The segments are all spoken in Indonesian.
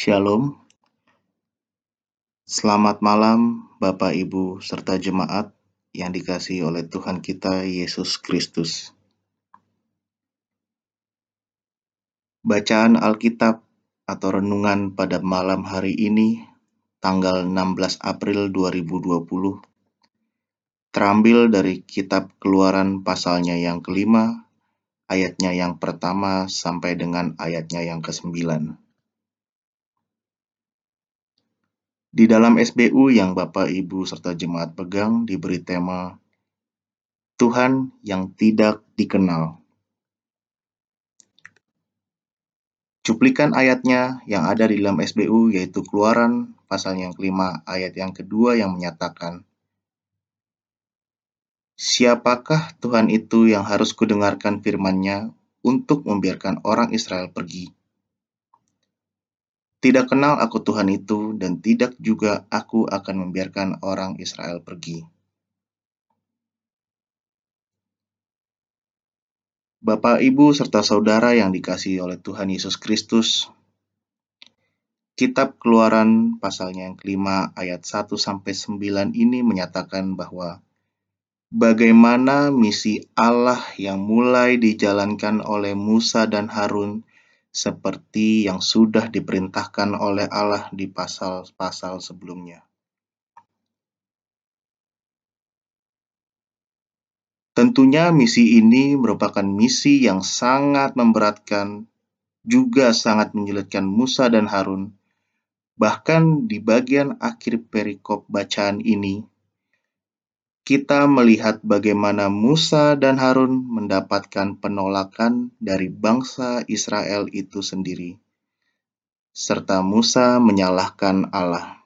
Shalom. Selamat malam Bapak Ibu serta jemaat yang dikasihi oleh Tuhan kita Yesus Kristus. Bacaan Alkitab atau renungan pada malam hari ini tanggal 16 April 2020 terambil dari kitab Keluaran pasalnya yang kelima ayatnya yang pertama sampai dengan ayatnya yang kesembilan. Di dalam SBU yang Bapak, Ibu, serta jemaat pegang diberi tema Tuhan yang tidak dikenal. Cuplikan ayatnya yang ada di dalam SBU yaitu Keluaran pasal yang kelima ayat yang kedua yang menyatakan Siapakah Tuhan itu yang harus kudengarkan firman-Nya untuk membiarkan orang Israel pergi? Tidak kenal aku Tuhan itu, dan tidak juga aku akan membiarkan orang Israel pergi. Bapak, Ibu, serta saudara yang dikasihi oleh Tuhan Yesus Kristus, Kitab Keluaran pasalnya yang kelima ayat 1 sampai 9 ini menyatakan bahwa bagaimana misi Allah yang mulai dijalankan oleh Musa dan Harun seperti yang sudah diperintahkan oleh Allah di pasal-pasal sebelumnya. Tentunya misi ini merupakan misi yang sangat memberatkan, juga sangat menyulitkan Musa dan Harun. Bahkan di bagian akhir perikop bacaan ini, kita melihat bagaimana Musa dan Harun mendapatkan penolakan dari bangsa Israel itu sendiri, serta Musa menyalahkan Allah.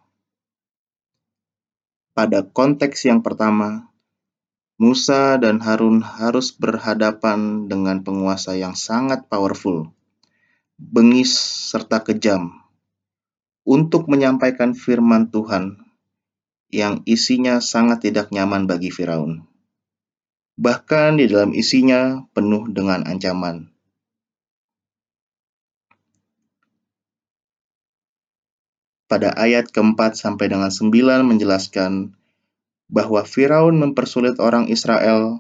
Pada konteks yang pertama, Musa dan Harun harus berhadapan dengan penguasa yang sangat powerful, bengis, serta kejam untuk menyampaikan firman Tuhan yang isinya sangat tidak nyaman bagi Firaun. Bahkan di dalam isinya penuh dengan ancaman. Pada ayat keempat sampai dengan sembilan menjelaskan bahwa Firaun mempersulit orang Israel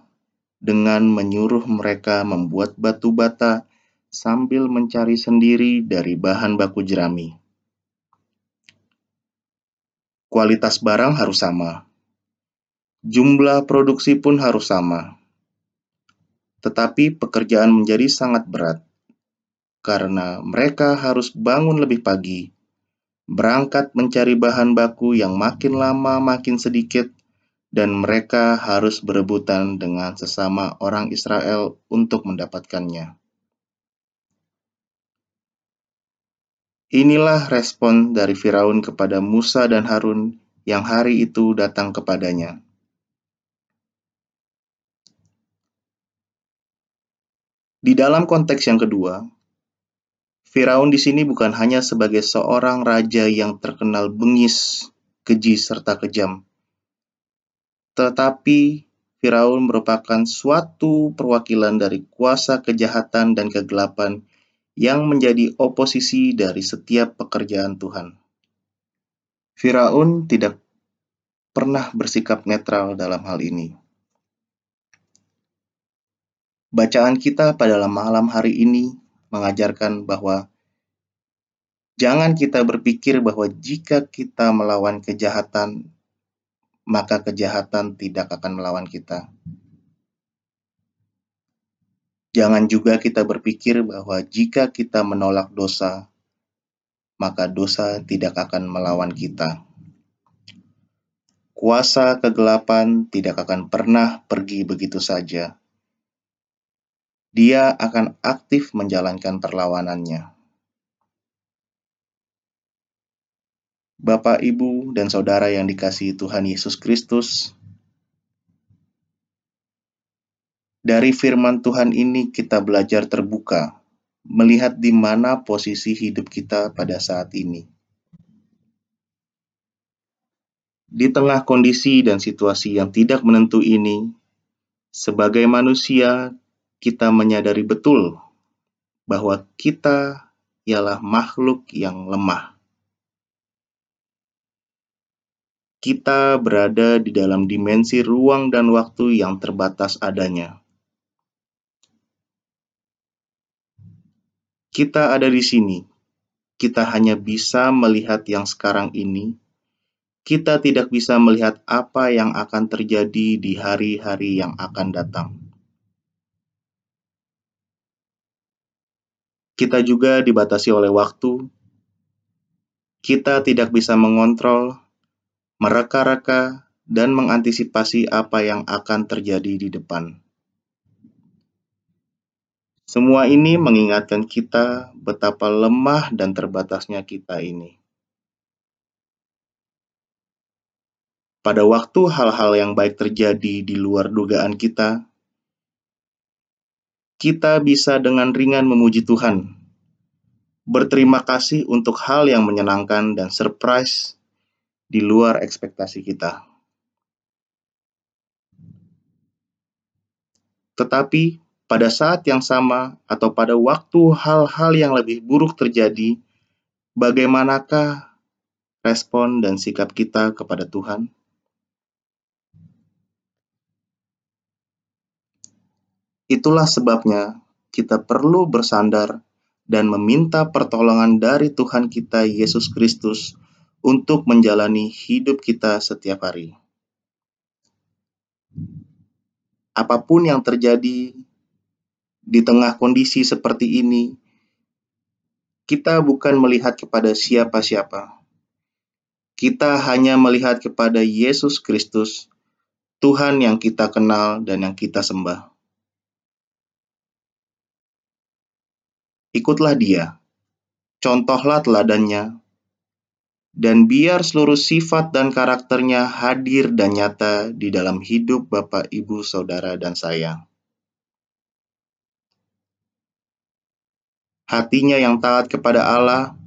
dengan menyuruh mereka membuat batu bata sambil mencari sendiri dari bahan baku jerami kualitas barang harus sama. Jumlah produksi pun harus sama. Tetapi pekerjaan menjadi sangat berat karena mereka harus bangun lebih pagi, berangkat mencari bahan baku yang makin lama makin sedikit, dan mereka harus berebutan dengan sesama orang Israel untuk mendapatkannya. Inilah respon dari Firaun kepada Musa dan Harun yang hari itu datang kepadanya. Di dalam konteks yang kedua, Firaun di sini bukan hanya sebagai seorang raja yang terkenal bengis, keji, serta kejam, tetapi Firaun merupakan suatu perwakilan dari kuasa kejahatan dan kegelapan yang menjadi oposisi dari setiap pekerjaan Tuhan. Firaun tidak pernah bersikap netral dalam hal ini. Bacaan kita pada malam hari ini mengajarkan bahwa jangan kita berpikir bahwa jika kita melawan kejahatan, maka kejahatan tidak akan melawan kita. Jangan juga kita berpikir bahwa jika kita menolak dosa, maka dosa tidak akan melawan kita. Kuasa kegelapan tidak akan pernah pergi begitu saja. Dia akan aktif menjalankan perlawanannya. Bapak, Ibu, dan saudara yang dikasihi Tuhan Yesus Kristus, Dari firman Tuhan ini kita belajar terbuka, melihat di mana posisi hidup kita pada saat ini. Di tengah kondisi dan situasi yang tidak menentu ini, sebagai manusia kita menyadari betul bahwa kita ialah makhluk yang lemah. Kita berada di dalam dimensi ruang dan waktu yang terbatas adanya Kita ada di sini. Kita hanya bisa melihat yang sekarang ini. Kita tidak bisa melihat apa yang akan terjadi di hari-hari yang akan datang. Kita juga dibatasi oleh waktu. Kita tidak bisa mengontrol mereka-reka, dan mengantisipasi apa yang akan terjadi di depan. Semua ini mengingatkan kita betapa lemah dan terbatasnya kita ini. Pada waktu hal-hal yang baik terjadi di luar dugaan kita, kita bisa dengan ringan memuji Tuhan, berterima kasih untuk hal yang menyenangkan dan surprise di luar ekspektasi kita. Tetapi pada saat yang sama atau pada waktu hal-hal yang lebih buruk terjadi, bagaimanakah respon dan sikap kita kepada Tuhan? Itulah sebabnya kita perlu bersandar dan meminta pertolongan dari Tuhan kita Yesus Kristus untuk menjalani hidup kita setiap hari. Apa pun yang terjadi di tengah kondisi seperti ini, kita bukan melihat kepada siapa-siapa. Kita hanya melihat kepada Yesus Kristus, Tuhan yang kita kenal dan yang kita sembah. Ikutlah Dia, contohlah teladannya, dan biar seluruh sifat dan karakternya hadir dan nyata di dalam hidup Bapak, Ibu, Saudara, dan saya. Hatinya yang taat kepada Allah,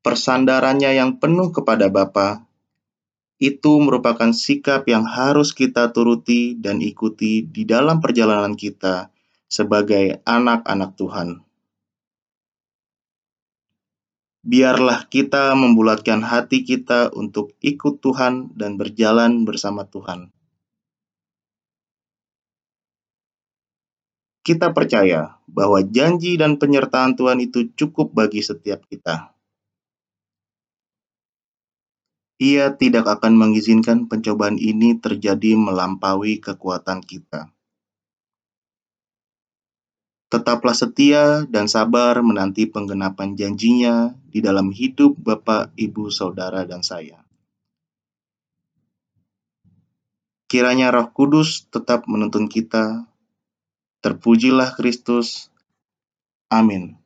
persandarannya yang penuh kepada Bapa, itu merupakan sikap yang harus kita turuti dan ikuti di dalam perjalanan kita sebagai anak-anak Tuhan biarlah kita membulatkan hati kita untuk ikut Tuhan dan berjalan bersama Tuhan. Kita percaya bahwa janji dan penyertaan Tuhan itu cukup bagi setiap kita. Ia tidak akan mengizinkan pencobaan ini terjadi melampaui kekuatan kita. Tetaplah setia dan sabar menanti penggenapan janjinya di dalam hidup Bapak, Ibu, Saudara, dan saya. Kiranya Roh Kudus tetap menuntun kita. Terpujilah Kristus. Amin.